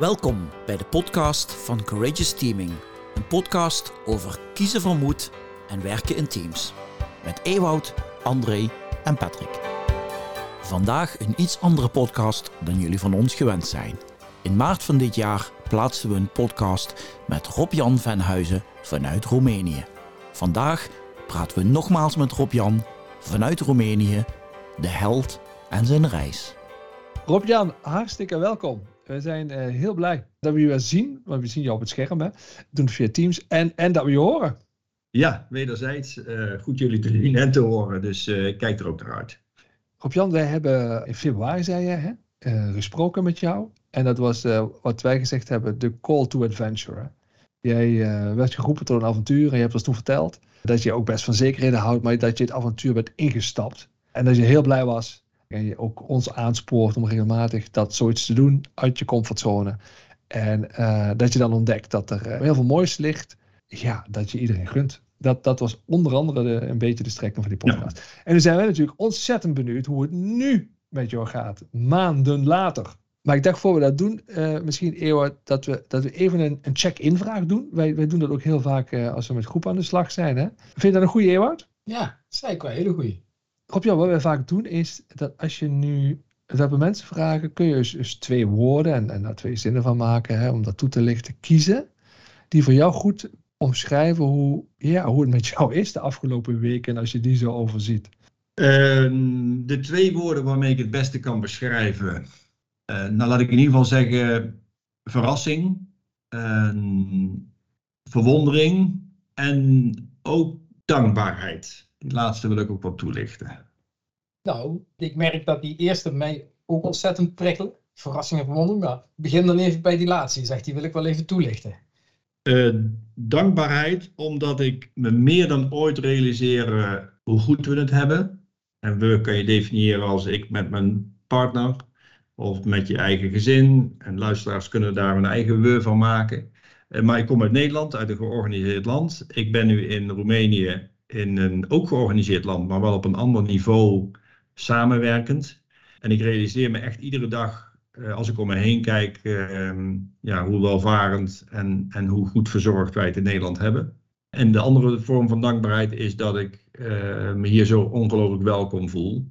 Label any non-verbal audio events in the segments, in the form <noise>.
Welkom bij de podcast van Courageous Teaming. Een podcast over kiezen van moed en werken in teams. Met Ewoud, André en Patrick. Vandaag een iets andere podcast dan jullie van ons gewend zijn. In maart van dit jaar plaatsten we een podcast met Rob-Jan Venhuizen vanuit Roemenië. Vandaag praten we nogmaals met Rob-Jan vanuit Roemenië, de held en zijn reis. Rob-Jan, hartstikke welkom. We zijn uh, heel blij dat we je weer zien, want we zien jou op het scherm. Hè. We doen het via Teams en, en dat we je horen. Ja, wederzijds. Uh, goed jullie te zien en te horen, dus uh, kijk er ook naar uit. Rob-Jan, wij hebben in februari, zei je, hè, gesproken met jou. En dat was wat wij gezegd hebben, de call to adventure. Jij werd geroepen tot een avontuur en je hebt ons toen verteld dat je ook best van zekerheden houdt, maar dat je het avontuur bent ingestapt. En dat je heel blij was en je ook ons aanspoort om regelmatig dat zoiets te doen uit je comfortzone. En uh, dat je dan ontdekt dat er heel veel moois ligt. Ja, dat je iedereen gunt. Dat, dat was onder andere de, een beetje de strekking van die podcast. Ja. En nu zijn wij natuurlijk ontzettend benieuwd hoe het nu met jou gaat. Maanden later. Maar ik dacht voor we dat doen, uh, misschien Eeuwen, dat we, dat we even een, een check-in vraag doen. Wij, wij doen dat ook heel vaak uh, als we met groep aan de slag zijn. Hè? Vind je dat een goede Ewout? Ja, zeker wel. Hele goede. Rob, ja, wat wij vaak doen is dat als je nu dat we mensen vragen, kun je dus, dus twee woorden en, en daar twee zinnen van maken, hè, om dat toe te lichten, kiezen, die voor jou goed omschrijven hoe, ja, hoe het met jou <laughs> is de afgelopen weken als je die zo overziet. Uh, de twee woorden waarmee ik het beste kan beschrijven, uh, nou laat ik in ieder geval zeggen verrassing, uh, verwondering en ook dankbaarheid. Die laatste wil ik ook wat toelichten. Nou, ik merk dat die eerste mij ook ontzettend prikkelt. Verrassing en verwondering. Maar begin dan even bij die laatste. Zegt die wil ik wel even toelichten. Uh, dankbaarheid, omdat ik me meer dan ooit realiseer uh, hoe goed we het hebben. En we kan je definiëren als ik met mijn partner of met je eigen gezin. En luisteraars kunnen daar een eigen we van maken. Uh, maar ik kom uit Nederland, uit een georganiseerd land. Ik ben nu in Roemenië in een ook georganiseerd land, maar wel op een ander niveau samenwerkend. En ik realiseer me echt iedere dag, uh, als ik om me heen kijk, uh, ja, hoe welvarend en, en hoe goed verzorgd wij het in Nederland hebben. En de andere vorm van dankbaarheid is dat ik uh, me hier zo ongelooflijk welkom voel.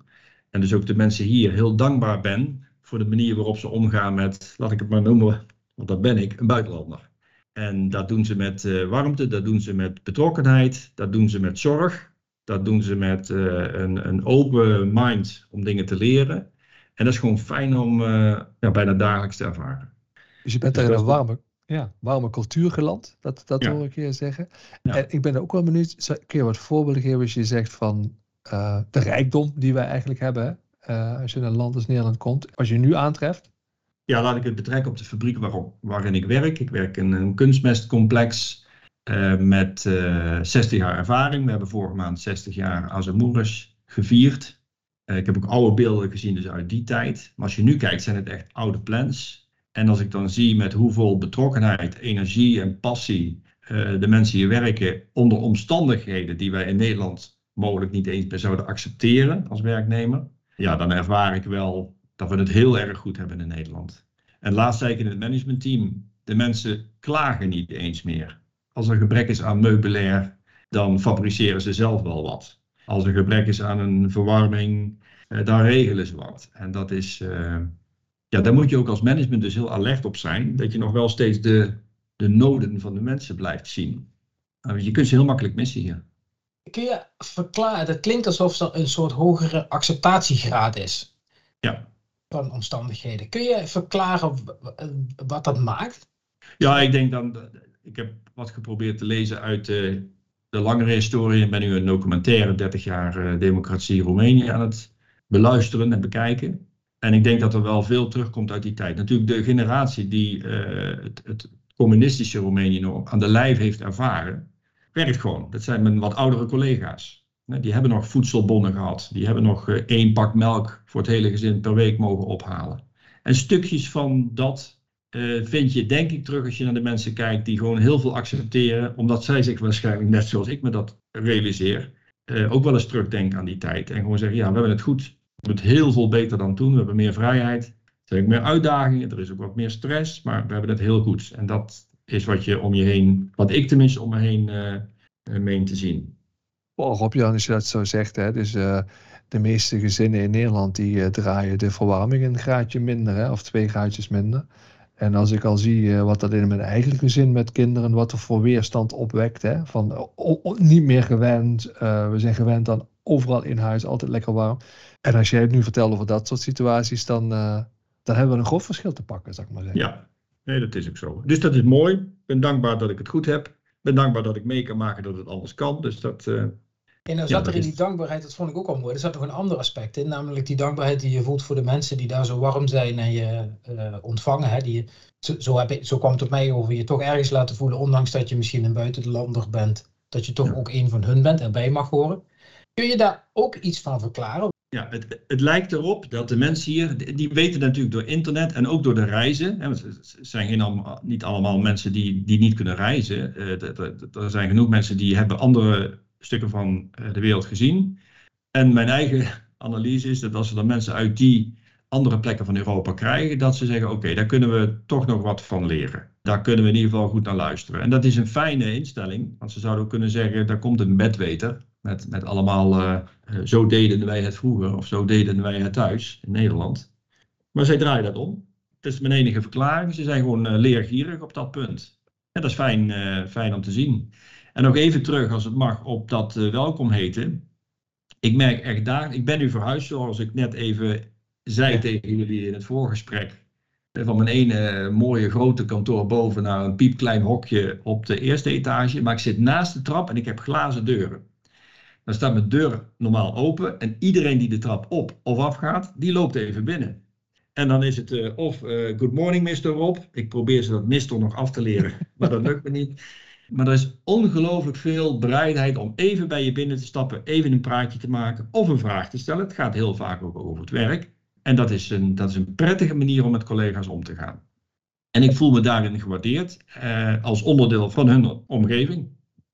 En dus ook de mensen hier heel dankbaar ben voor de manier waarop ze omgaan met, laat ik het maar noemen, want dat ben ik, een buitenlander. En dat doen ze met uh, warmte, dat doen ze met betrokkenheid, dat doen ze met zorg, dat doen ze met uh, een, een, open mind om dingen te leren. En dat is gewoon fijn om uh, ja, bijna dagelijks te ervaren. Dus je bent in een warme, ja, warme cultuur geland, dat, dat ja. hoor ik je zeggen. Ja. En ik ben ook wel benieuwd, kun je wat voorbeelden geven als je zegt van de rijkdom die wij eigenlijk hebben, als je in een land als Nederland komt, als je nu aantreft? Ja, laat ik het betrekken op de fabriek waarop, waarin ik werk. Ik werk in een kunstmestcomplex uh, met uh, 60 jaar ervaring. We hebben vorige maand 60 jaar Azamoures gevierd. Uh, ik heb ook oude beelden gezien dus uit die tijd. Maar als je nu kijkt zijn het echt oude plans. En als ik dan zie met hoeveel betrokkenheid, energie en passie de mensen hier werken onder omstandigheden die wij in Nederland mogelijk niet eens meer zouden accepteren als werknemer. Ja, dan ervaar ik wel dat we het heel erg goed hebben in Nederland. En laatst zei ik in het managementteam, de mensen klagen niet eens meer. Als er gebrek is aan meubilair, dan fabriceren ze zelf wel wat. Als er gebrek is aan een verwarming, dan regelen ze wat. En dat is, uh, ja, daar moet je ook als management dus heel alert op zijn, dat je nog wel steeds de, de noden van de mensen blijft zien. Nou, je kunt ze heel makkelijk missen hier. Kun je verklaren, het klinkt alsof er een soort hogere acceptatiegraad is. Ja van omstandigheden. Kun je verklaren wat dat maakt? Ja, ik denk dan. Ik heb wat geprobeerd te lezen uit de, de langere historie. Ik ben nu een documentaire 30 jaar democratie Roemenië aan het beluisteren en bekijken. En ik denk dat er wel veel terugkomt uit die tijd. Natuurlijk de generatie die het, het, communistische Roemenië nog aan de lijf heeft ervaren, werkt gewoon. Dat zijn mijn wat oudere collega's. Die hebben nog voedselbonnen gehad. Die hebben nog één pak melk voor het hele gezin per week mogen ophalen. En stukjes van dat uh, vind je denk ik terug als je naar de mensen kijkt die gewoon heel veel accepteren. Omdat zij zich waarschijnlijk, net zoals ik me dat realiseer, uh, ook wel eens terugdenken aan die tijd. En gewoon zeggen, ja, we hebben het goed. We hebben het heel veel beter dan toen. We hebben meer vrijheid. zijn ook meer uitdagingen, er is ook wat meer stress, maar we hebben het heel goed. En dat is wat je om je heen, wat ik tenminste om me heen meen te zien. Oh, Rob-Jan, als je dat zo zegt, hè, dus uh, de meeste gezinnen in Nederland die uh, draaien de verwarming een graadje minder, hè, of twee graadjes minder. En als ik al zie wat dat in mijn eigen gezin met kinderen, wat er voor weerstand opwekt, hè, van niet meer gewend, we zijn gewend aan overal in huis altijd lekker warm. En als jij het nu vertelt over dat soort situaties, dan, dan hebben we een groot verschil te pakken, zou ik maar zeggen. Ja, nee, dat is ook zo. Dus dat is mooi. Ik ben dankbaar dat ik het goed heb. Ik ben dankbaar dat ik mee kan maken dat het anders kan. Dus dat. En dan zat er in die dankbaarheid, dat vond ik ook al mooi. Er zat nog een ander aspect in, namelijk die dankbaarheid die je voelt voor de mensen die daar zo warm zijn en je uh, ontvangen. Hè, die, zo, zo, heb ik, zo kwam het op mij over, je toch ergens laten voelen, ondanks dat je misschien een buitenlander bent, dat je toch ja. ook een van hun bent, erbij mag horen. Kun je daar ook iets van verklaren? Ja, het, het lijkt erop dat de mensen hier, die weten natuurlijk door internet en ook door de reizen. Hè, het zijn geen, niet allemaal mensen die, die niet kunnen reizen. Uh, er zijn genoeg mensen die hebben andere stukken van uh, de wereld gezien. En mijn eigen <laughs> analyse is dat als we dan mensen uit die andere plekken van Europa krijgen, dat ze zeggen: oké, daar kunnen we toch nog wat van leren. Daar kunnen we in ieder geval goed naar luisteren. En dat is een fijne instelling, want ze zouden ook kunnen zeggen: daar komt een bedweter met, met allemaal, uh, zo deden wij het vroeger of zo deden wij het thuis in Nederland. Maar zij draaien dat om. Het is mijn enige verklaring. Ze zijn gewoon leergierig op dat punt. En dat is fijn, fijn om te zien. En nog even terug, als het mag, op dat welkom heten. Ik merk echt daar, ik ben nu verhuisd, zoals ik net even zei ja. tegen jullie in het voorgesprek. Van mijn ene mooie grote kantoor boven naar een piepklein hokje op de eerste etage. Maar ik zit naast de trap en ik heb glazen deuren. Dan staat mijn deur normaal open en iedereen die de trap op of af gaat, die loopt even binnen. En dan is het uh, of uh, good morning Mr. Rob. Ik probeer ze dat Mr. nog af te leren, <laughs> maar dat lukt me niet. Maar er is ongelooflijk veel bereidheid om even bij je binnen te stappen, even een praatje te maken of een vraag te stellen. Het gaat heel vaak ook over het werk. En dat is een, dat is een prettige manier om met collega's om te gaan. En ik voel me daarin gewaardeerd uh, als onderdeel van hun omgeving.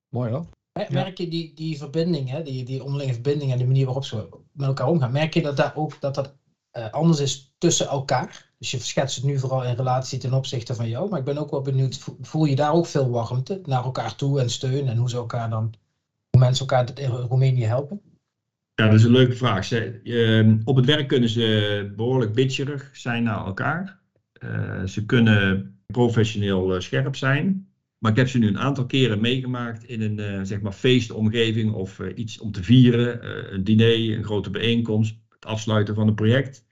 Mooi hoor. Merk je die, die verbinding, hè, die, die onderlinge verbinding en de manier waarop ze met elkaar omgaan, merk je dat daar ook dat dat uh, anders is tussen elkaar? Dus je schetst het nu vooral in relatie ten opzichte van jou, maar ik ben ook wel benieuwd, voel je daar ook veel warmte naar elkaar toe en steun en hoe ze elkaar dan, hoe mensen elkaar in Roemenië helpen? Ja, dat is een leuke vraag. Uh, op het werk kunnen ze behoorlijk bitcherig zijn naar elkaar. Uh, ze kunnen professioneel uh, scherp zijn. Maar ik heb ze nu een aantal keren meegemaakt in een uh, zeg maar feestomgeving of iets om te vieren. Een diner, een grote bijeenkomst, het afsluiten van een project.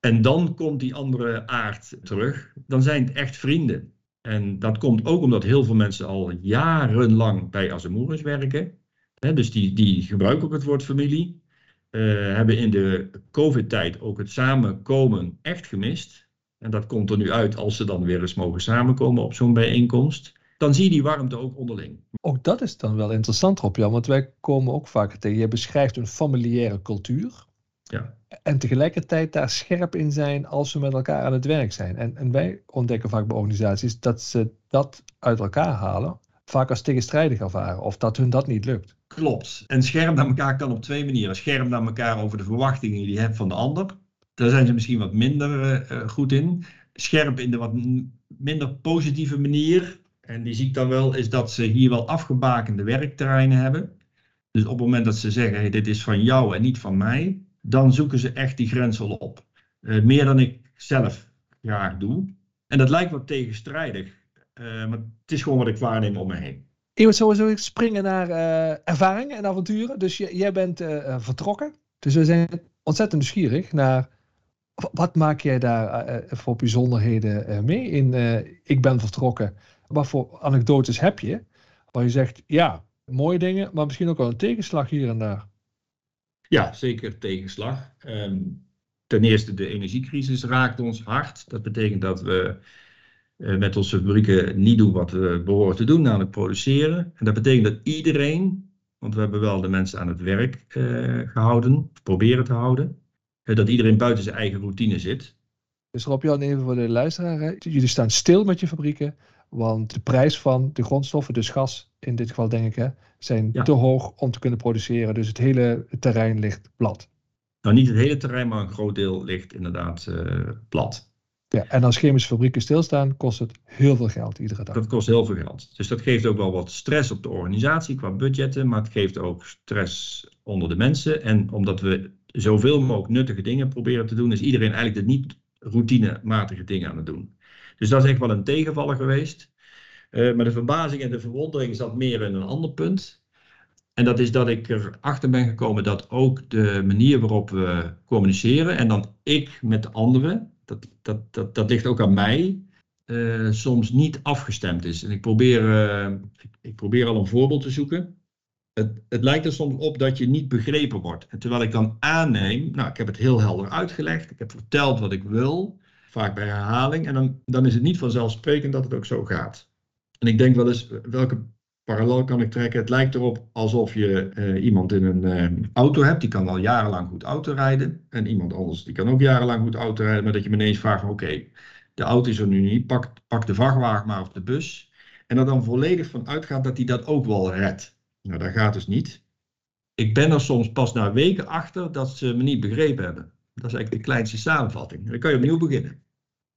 En dan komt die andere aard terug. Dan zijn het echt vrienden. En dat komt ook omdat heel veel mensen al jarenlang bij Azemoerens werken. Dus die, die gebruiken ook het woord familie. hebben in de COVID-tijd ook het samenkomen echt gemist. En dat komt er nu uit als ze dan weer eens mogen samenkomen op zo'n bijeenkomst dan zie je die warmte ook onderling. Ook dat is dan wel interessant, Rob Jan, want wij komen ook vaak tegen. Je beschrijft een familiaire cultuur. Ja. En tegelijkertijd daar scherp in zijn als we met elkaar aan het werk zijn. En, en wij ontdekken vaak bij organisaties dat ze dat uit elkaar halen, vaak als tegenstrijdig ervaren, of dat hun dat niet lukt. Klopt. En scherp naar elkaar kan op twee manieren. Scherp naar elkaar over de verwachtingen die je hebt van de ander. Daar zijn ze misschien wat minder uh, goed in. Scherp in de wat minder positieve manier en die zie ik dan wel, is dat ze hier wel afgebakende werkterreinen hebben. Dus op het moment dat ze zeggen, hey, dit is van jou en niet van mij, dan zoeken ze echt die grens wel op. Uh, meer dan ik zelf graag doe. En dat lijkt wat tegenstrijdig, uh, maar het is gewoon wat ik waarneem om me heen. Ik wil sowieso springen naar uh, ervaringen en avonturen. Dus jij bent vertrokken. Dus we zijn ontzettend nieuwsgierig naar wat maak jij daar voor bijzonderheden mee in Ik ben vertrokken wat voor anekdotes heb je? Waar je zegt, ja, mooie dingen, maar misschien ook wel een tegenslag hier en daar. Ja, zeker tegenslag. Um, ten eerste, de energiecrisis raakt ons hard. Dat betekent dat we uh, met onze fabrieken niet doen wat we behoren te doen, namelijk produceren. En dat betekent dat iedereen, want we hebben wel de mensen aan het werk uh, gehouden, proberen te houden, uh, dat iedereen buiten zijn eigen routine zit. Dus Rob Jan, even voor de luisteraar. Hè? Jullie staan stil met je fabrieken. Want de prijs van de grondstoffen, dus gas in dit geval denk ik, hè, zijn te hoog om te kunnen produceren. Dus het hele terrein ligt plat. Nou, niet het hele terrein, maar een groot deel ligt inderdaad uh, plat. Ja, en als chemische fabrieken stilstaan, kost het heel veel geld iedere dag. Dat kost heel veel geld. Dus dat geeft ook wel wat stress op de organisatie qua budgetten, maar het geeft ook stress onder de mensen. En omdat we zoveel mogelijk nuttige dingen proberen te doen, is iedereen eigenlijk de niet routinematige dingen aan het doen. Dus dat is echt wel een tegenvaller geweest. Uh, maar de verbazing en de verwondering zat meer in een ander punt. En dat is dat ik erachter ben gekomen dat ook de manier waarop we communiceren en dan ik met de anderen, dat, dat, dat, dat ligt ook aan mij, uh, soms niet afgestemd is. En ik probeer, ik, ik, probeer al een voorbeeld te zoeken. Het, het, lijkt er soms op dat je niet begrepen wordt. En terwijl ik dan aanneem, nou, ik heb het heel helder uitgelegd, ik heb verteld wat ik wil, vaak bij herhaling, en dan, dan is het niet vanzelfsprekend dat het ook zo gaat. En ik denk wel eens, welke parallel kan ik trekken? Het lijkt erop alsof je uh, iemand in een uh, auto hebt, die kan al jarenlang goed auto rijden. En iemand anders, die kan ook jarenlang goed auto rijden, maar dat je me ineens vraagt, oké, de auto is er nu niet, pak, pak de vrachtwagen maar of de bus. En er dan volledig van uitgaat dat hij dat ook wel redt. Nou, dat gaat dus niet. Ik ben er soms pas na weken achter dat ze me niet begrepen hebben. Dat is eigenlijk de kleinste samenvatting. Dan kan je opnieuw beginnen.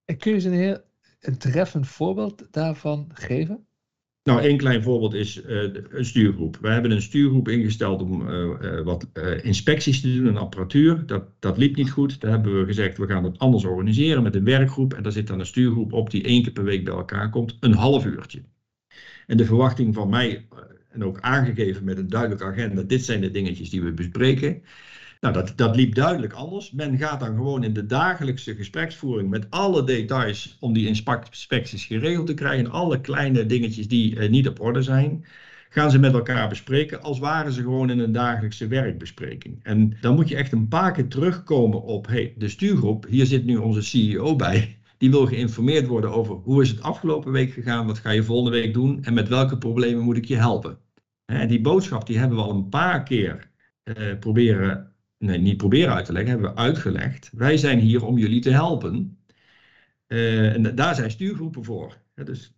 En kun je een, heel, een treffend voorbeeld daarvan geven? Nou, één klein voorbeeld is uh, een stuurgroep. We hebben een stuurgroep ingesteld om uh, uh, wat inspecties te doen en apparatuur. Dat, dat liep niet goed. Daar hebben we gezegd, we gaan het anders organiseren met een werkgroep. En daar zit dan een stuurgroep op die één keer per week bij elkaar komt. Een half uurtje. En de verwachting van mij, en ook aangegeven met een duidelijke agenda, dit zijn de dingetjes die we bespreken. Nou, dat, dat liep duidelijk anders. Men gaat dan gewoon in de dagelijkse gespreksvoering met alle details om die inspecties geregeld te krijgen. Alle kleine dingetjes die uh, niet op orde zijn, gaan ze met elkaar bespreken als waren ze gewoon in een dagelijkse werkbespreking. En dan moet je echt een paar keer terugkomen op hey, de stuurgroep. Hier zit nu onze CEO bij. Die wil geïnformeerd worden over hoe is het afgelopen week gegaan, wat ga je volgende week doen en met welke problemen moet ik je helpen. En die boodschap die hebben we al een paar keer uh, proberen nee, niet proberen uit te leggen, hebben we uitgelegd. Wij zijn hier om jullie te helpen. Uh, en daar zijn stuurgroepen voor. dus,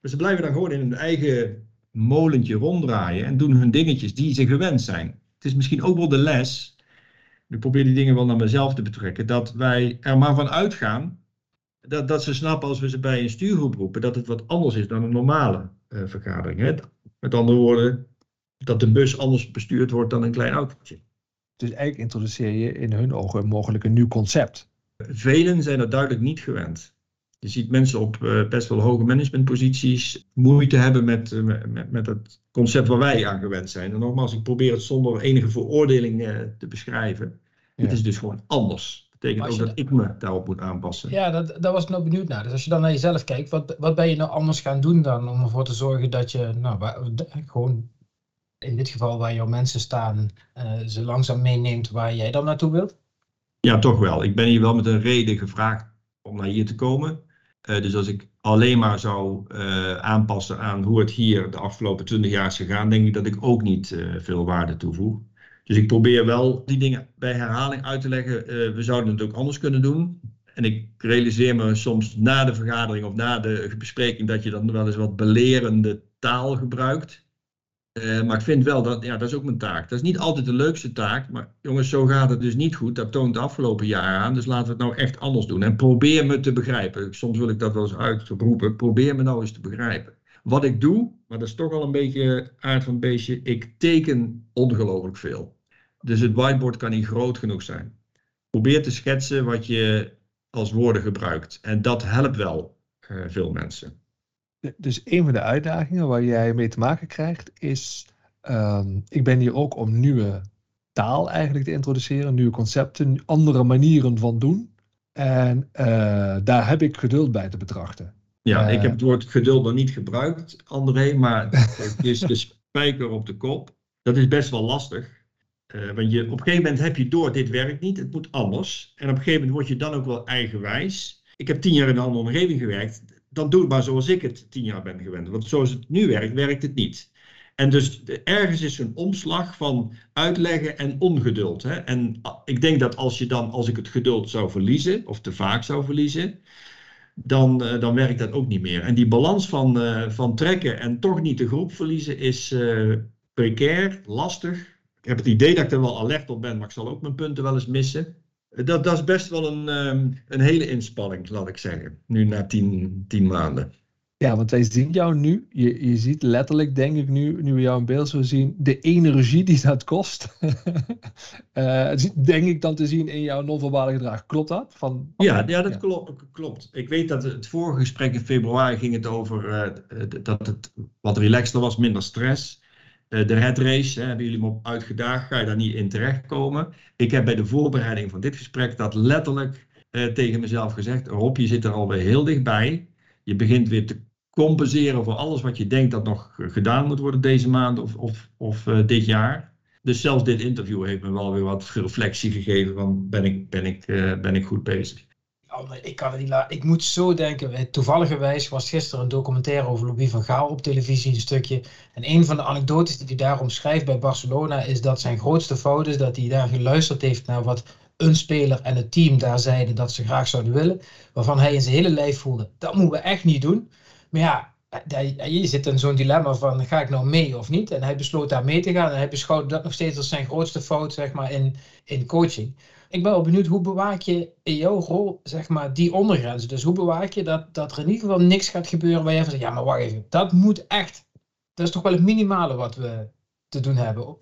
dus ze blijven dan gewoon in hun eigen molentje ronddraaien en doen hun dingetjes die ze gewend zijn. Het is misschien ook wel de les, ik probeer die dingen wel naar mezelf te betrekken, dat wij er maar van uitgaan dat, dat ze snappen als we ze bij een stuurgroep roepen, dat het wat anders is dan een normale uh, vergadering. Hè? Met andere woorden, dat de bus anders bestuurd wordt dan een klein autootje. Dus eigenlijk introduceer je in hun ogen mogelijk een nieuw concept. Velen zijn dat duidelijk niet gewend. Je ziet mensen op uh, best wel hoge managementposities moeite hebben met, uh, met, met, het concept waar wij aan gewend zijn. En nogmaals, ik probeer het zonder enige veroordeling uh, te beschrijven. Ja. Het is dus gewoon anders. Dat betekent ook dat ik me daarop moet aanpassen. Ja, dat, daar was ik nou benieuwd naar. Dus als je dan naar jezelf kijkt, wat, wat ben je nou anders gaan doen dan om ervoor te zorgen dat je nou, waar, gewoon in dit geval waar jouw mensen staan, uh, ze langzaam meeneemt waar jij dan naartoe wilt? Ja, toch wel. Ik ben hier wel met een reden gevraagd om naar hier te komen. Uh, dus als ik alleen maar zou uh, aanpassen aan hoe het hier de afgelopen twintig jaar is gegaan, denk ik dat ik ook niet veel waarde toevoeg. Dus ik probeer wel die dingen bij herhaling uit te leggen. we zouden het ook anders kunnen doen. En ik realiseer me soms na de vergadering of na de bespreking dat je dan wel eens wat belerende taal gebruikt. Uh, maar ik vind wel dat, ja, dat is ook mijn taak. Dat is niet altijd de leukste taak, maar jongens, zo gaat het dus niet goed. Dat toont de afgelopen jaren aan, dus laten we het nou echt anders doen. En probeer me te begrijpen. Soms wil ik dat wel eens uitroepen. Probeer me nou eens te begrijpen. Wat ik doe, maar dat is toch al een beetje aard van het beestje, ik teken ongelooflijk veel. Dus het whiteboard kan niet groot genoeg zijn. Probeer te schetsen wat je als woorden gebruikt. En dat helpt wel uh, veel mensen. Dus een van de uitdagingen waar jij mee te maken krijgt is, um, ik ben hier ook om nieuwe taal eigenlijk te introduceren, nieuwe concepten, andere manieren van doen. En uh, daar heb ik geduld bij te betrachten. Ja, uh, ik heb het woord geduld nog niet gebruikt, André, maar <laughs> het is de spijker op de kop. Dat is best wel lastig. Uh, want je, op een gegeven moment heb je door, dit werkt niet, het moet anders. En op een gegeven moment word je dan ook wel eigenwijs. Ik heb tien jaar in een andere omgeving gewerkt dan doe maar zoals ik het tien jaar ben gewend. Want zoals het nu werkt, werkt het niet. En dus ergens is een omslag van uitleggen en ongeduld. Hè? En ik denk dat als je dan, als ik het geduld zou verliezen, of te vaak zou verliezen, dan, uh, dan werkt dat ook niet meer. En die balans van, uh, van trekken en toch niet de groep verliezen is uh, precair, lastig. Ik heb het idee dat ik er wel alert op ben, maar ik zal ook mijn punten wel eens missen. Dat, dat is best wel een, ehm, een hele inspanning, laat ik zeggen. Nu na tien, tien maanden. Ja, want wij zien jou nu. Je, je ziet letterlijk, denk ik nu, nu we jou in beeld zo zien, de energie die dat kost. <laughs> uh, denk ik dan te zien in jouw non-verbale gedrag. Klopt dat? Van, ja, ja, dat Klopt, klopt. Ik weet dat het vorige gesprek in februari ging het over uh, dat het wat relaxter was, minder stress. Uh, de red race, hè, hebben jullie me op uitgedaagd, ga je daar niet in terechtkomen. Ik heb bij de voorbereiding van dit gesprek dat letterlijk tegen mezelf gezegd. Rob, je zit er alweer heel dichtbij. Je begint weer te compenseren voor alles wat je denkt dat nog gedaan moet worden deze maand of, of, of uh, dit jaar. Dus zelfs dit interview heeft me wel weer wat reflectie gegeven van ben ik, ben ik, ben ik goed bezig. Ik kan niet. Ik moet zo denken. Toevalligerwijs was gisteren een documentaire over Louis van Gaal op televisie, een stukje. En een van de anekdotes die hij daarom schrijft bij Barcelona is dat zijn grootste fout is dat hij daar geluisterd heeft naar wat een speler en het team daar zeiden dat ze graag zouden willen. Waarvan hij in zijn hele lijf voelde, dat moeten we echt niet doen. Maar ja, je zit in zo'n dilemma van ga ik nou mee of niet? En hij besloot daar mee te gaan en hij beschouwde dat nog steeds als zijn grootste fout zeg maar, in, in coaching. Ik ben wel benieuwd, hoe bewaak je in jouw rol zeg maar, die ondergrenzen? Dus hoe bewaak je dat, dat er in ieder geval niks gaat gebeuren waar je van zegt, ja maar wacht even, dat moet echt. Dat is toch wel het minimale wat we te doen hebben.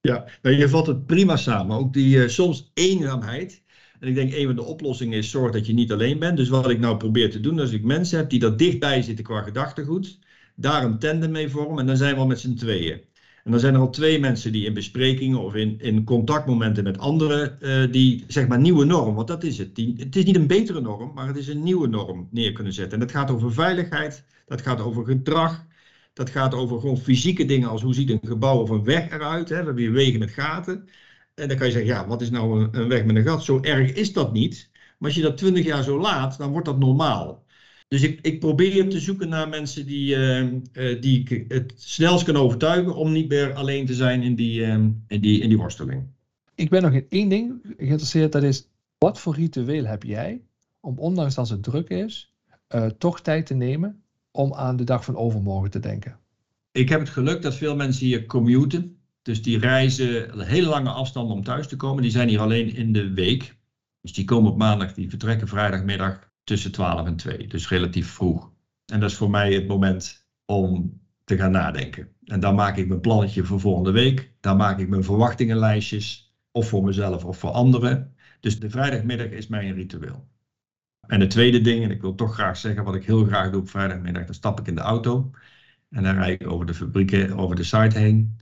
Ja, nou, je vat het prima samen. Ook die uh, soms eenzaamheid en ik denk een van de oplossingen is zorg dat je niet alleen bent. Dus wat ik nou probeer te doen, als ik mensen heb die dat dichtbij zitten qua gedachtegoed, daar een tandem mee vormen en dan zijn we al met z'n tweeën. En dan zijn er al twee mensen die in besprekingen of in, in contactmomenten met anderen, uh, die zeg maar nieuwe norm, want dat is het. Het is niet een betere norm, maar het is een nieuwe norm neer kunnen zetten. En dat gaat over veiligheid, dat gaat over gedrag, dat gaat over gewoon fysieke dingen als hoe ziet een gebouw of een weg eruit. Hè? We hebben hier wegen met gaten. En dan kan je zeggen, ja, wat is nou een, een weg met een gat? Zo erg is dat niet. Maar als je dat twintig jaar zo laat, dan wordt dat normaal. Dus ik, ik probeer te zoeken naar mensen die, uh, uh, die ik het snelst kan overtuigen om niet meer alleen te zijn in die, uh, in die, in die worsteling. Ik ben nog in één ding geïnteresseerd, dat is wat voor ritueel heb jij om ondanks dat het druk is, toch tijd te nemen om aan de dag van overmorgen te denken? Ik heb het geluk dat veel mensen hier commuten. Dus die reizen hele lange afstanden om thuis te komen. Die zijn hier alleen in de week. Dus die komen op maandag, die vertrekken vrijdagmiddag tussen 12 en 2. Dus relatief vroeg. En dat is voor mij het moment om te gaan nadenken. En dan maak ik mijn plannetje voor volgende week. Dan maak ik mijn verwachtingenlijstjes. Of voor mezelf of voor anderen. Dus de vrijdagmiddag is mijn ritueel. En het tweede ding, en ik wil toch graag zeggen wat ik heel graag doe op vrijdagmiddag. Dan stap ik in de auto. En dan rijd ik over de fabrieken, over de site heen.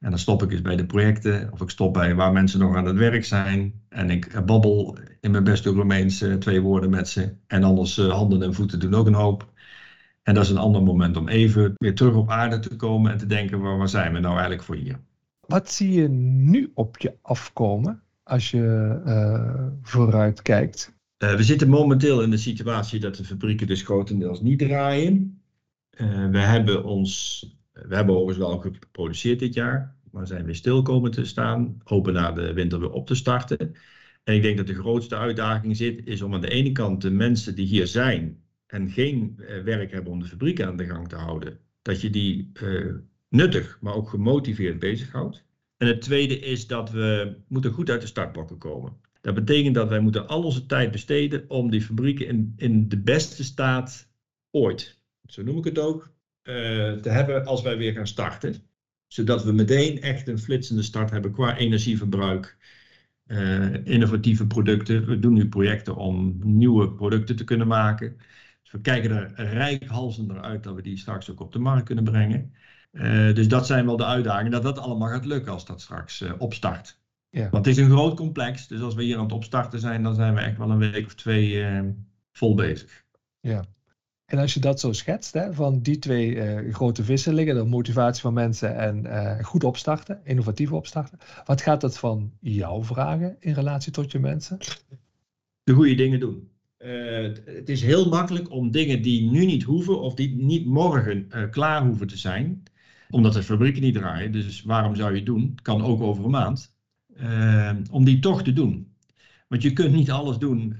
En dan stop ik eens bij de projecten, of ik stop bij waar mensen nog aan het werk zijn. En ik babbel in mijn beste Romeins uh, twee woorden met ze. En anders uh, handen en voeten doen ook een hoop. En dat is een ander moment om even weer terug op aarde te komen en te denken, waar, waar zijn we nou eigenlijk voor hier? Wat zie je nu op je afkomen als je uh, vooruit kijkt? we zitten momenteel in de situatie dat de fabrieken dus grotendeels niet draaien. we hebben ons we hebben overigens wel geproduceerd dit jaar, maar zijn weer stil komen te staan. Hopen na de winter weer op te starten. En ik denk dat de grootste uitdaging zit, is om aan de ene kant de mensen die hier zijn en geen eh, werk hebben om de fabriek aan de gang te houden, dat je die uh, nuttig, maar ook gemotiveerd bezighoudt. En het tweede is dat we moeten goed uit de startblokken komen. Dat betekent dat wij moeten al onze tijd besteden om die fabrieken in, in de beste staat ooit, zo noem ik het ook, te hebben als wij weer gaan starten. Zodat we meteen echt een flitsende start hebben qua energieverbruik, uh, innovatieve producten. We doen nu projecten om nieuwe producten te kunnen maken. Dus we kijken er rijkhalsender uit dat we die straks ook op de markt kunnen brengen. Uh, dus dat zijn wel de uitdagingen, dat dat allemaal gaat lukken als dat straks opstart. Ja. Want het is een groot complex, dus als we hier aan het opstarten zijn, dan zijn we echt wel een week of twee vol bezig. Ja, en als je dat zo schetst, hè, van die twee uh, grote wisselingen, de motivatie van mensen en uh, goed opstarten, innovatief opstarten, wat gaat dat van jou vragen in relatie tot je mensen? De goede dingen doen. Uh, het is heel makkelijk om dingen die nu niet hoeven of die niet morgen klaar hoeven te zijn, omdat de fabrieken niet draaien, dus waarom zou je het doen? Kan ook over een maand, om die toch te doen. Want je kunt niet alles doen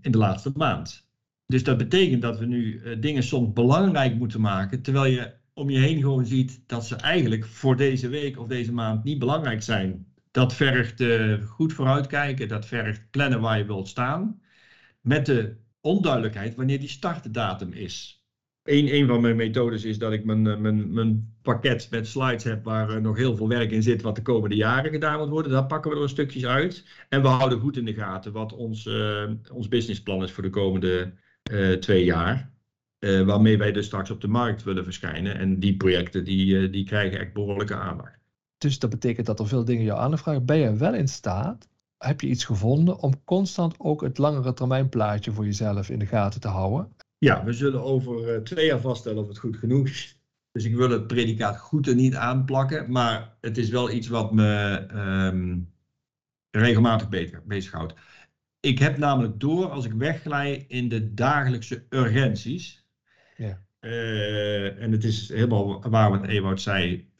in de laatste maand. Dus dat betekent dat we nu uh, dingen soms belangrijk moeten maken, terwijl je om je heen gewoon ziet dat ze eigenlijk voor deze week of deze maand niet belangrijk zijn Dat vergt uh, goed vooruitkijken, dat vergt plannen waar je wilt staan. Met de onduidelijkheid wanneer die startdatum is. Een, een van mijn methodes is dat ik mijn, eh, mijn, mijn pakket met slides heb waar nog heel veel werk in zit, wat de komende jaren gedaan moet worden. Daar pakken we er stukjes uit. En we houden goed in de gaten wat ons, ons businessplan is voor de komende twee jaar. waarmee wij dus straks op de markt willen verschijnen. En die projecten die, die krijgen echt behoorlijke aandacht. Dus dat betekent dat er veel dingen jou aanvragen. vragen. Ben je wel in staat, heb je iets gevonden om constant ook het langere termijn plaatje voor jezelf in de gaten te houden? Ja, we zullen over uh, twee jaar vaststellen of het goed genoeg is. Dus ik wil het predicaat goed er niet aanplakken, maar het is wel iets wat me um, regelmatig beter bezighoudt. Ik heb namelijk door als ik wegglij in de dagelijkse urgenties. Ja. Uh, en het is helemaal waar wat Ewout zei.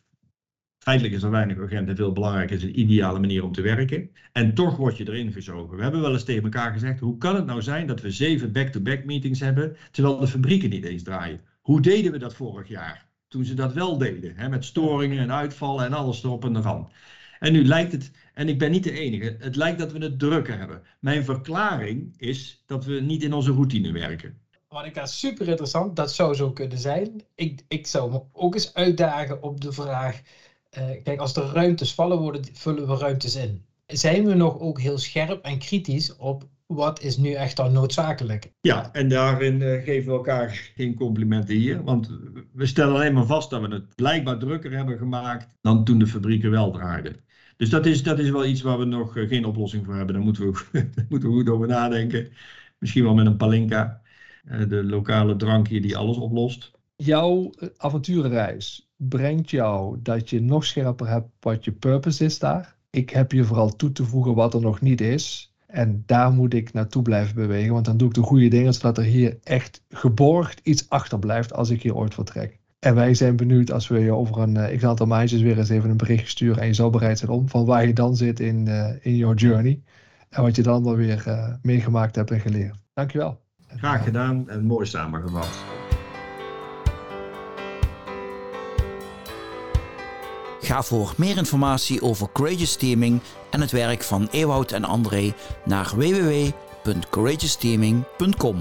Feitelijk is er weinig urgent en veel belangrijker is een ideale manier om te werken. En toch word je erin gezogen. We hebben wel eens tegen elkaar gezegd, hoe kan het nou zijn dat we zeven back-to-back meetings hebben, terwijl de fabrieken niet eens draaien? Hoe deden we dat vorig jaar? Toen ze dat wel deden, hè, met storingen en uitvallen en alles erop en ervan. En nu lijkt het, en ik ben niet de enige, het lijkt dat we het drukker hebben. Mijn verklaring is dat we niet in onze routine werken. Monika, super interessant. Dat zou zo kunnen zijn. Ik, ik zou me ook eens uitdagen op de vraag uh, kijk, als er ruimtes vallen, worden, vullen we ruimtes in. Zijn we nog ook heel scherp en kritisch op wat is nu echt dan noodzakelijk? Ja, en daarin uh, geven we elkaar geen complimenten hier. Want we stellen alleen maar vast dat we het blijkbaar drukker hebben gemaakt dan toen de fabrieken wel draaiden. Dus dat is, dat is wel iets waar we nog uh, geen oplossing voor hebben. Daar moeten we, <laughs> moeten we goed over nadenken. Misschien wel met een palinka, de lokale drankje die alles oplost. Jouw avonturenreis, brengt jou dat je nog scherper hebt wat je purpose is daar. Ik heb je vooral toe te voegen wat er nog niet is. En daar moet ik naartoe blijven bewegen, want dan doe ik de goede dingen, zodat er hier echt geborgd iets achterblijft als ik hier ooit vertrek. En wij zijn benieuwd als we je over een uh, x aantal maandjes weer eens even een bericht sturen en je zal bereid zijn om, van waar je dan zit in, uh, in your journey. En wat je dan wel weer uh, meegemaakt hebt en geleerd. Dankjewel. Graag gedaan en mooi samengevat. Ga voor meer informatie over Courageous Teaming en het werk van Ewout en André naar www.courageousteaming.com.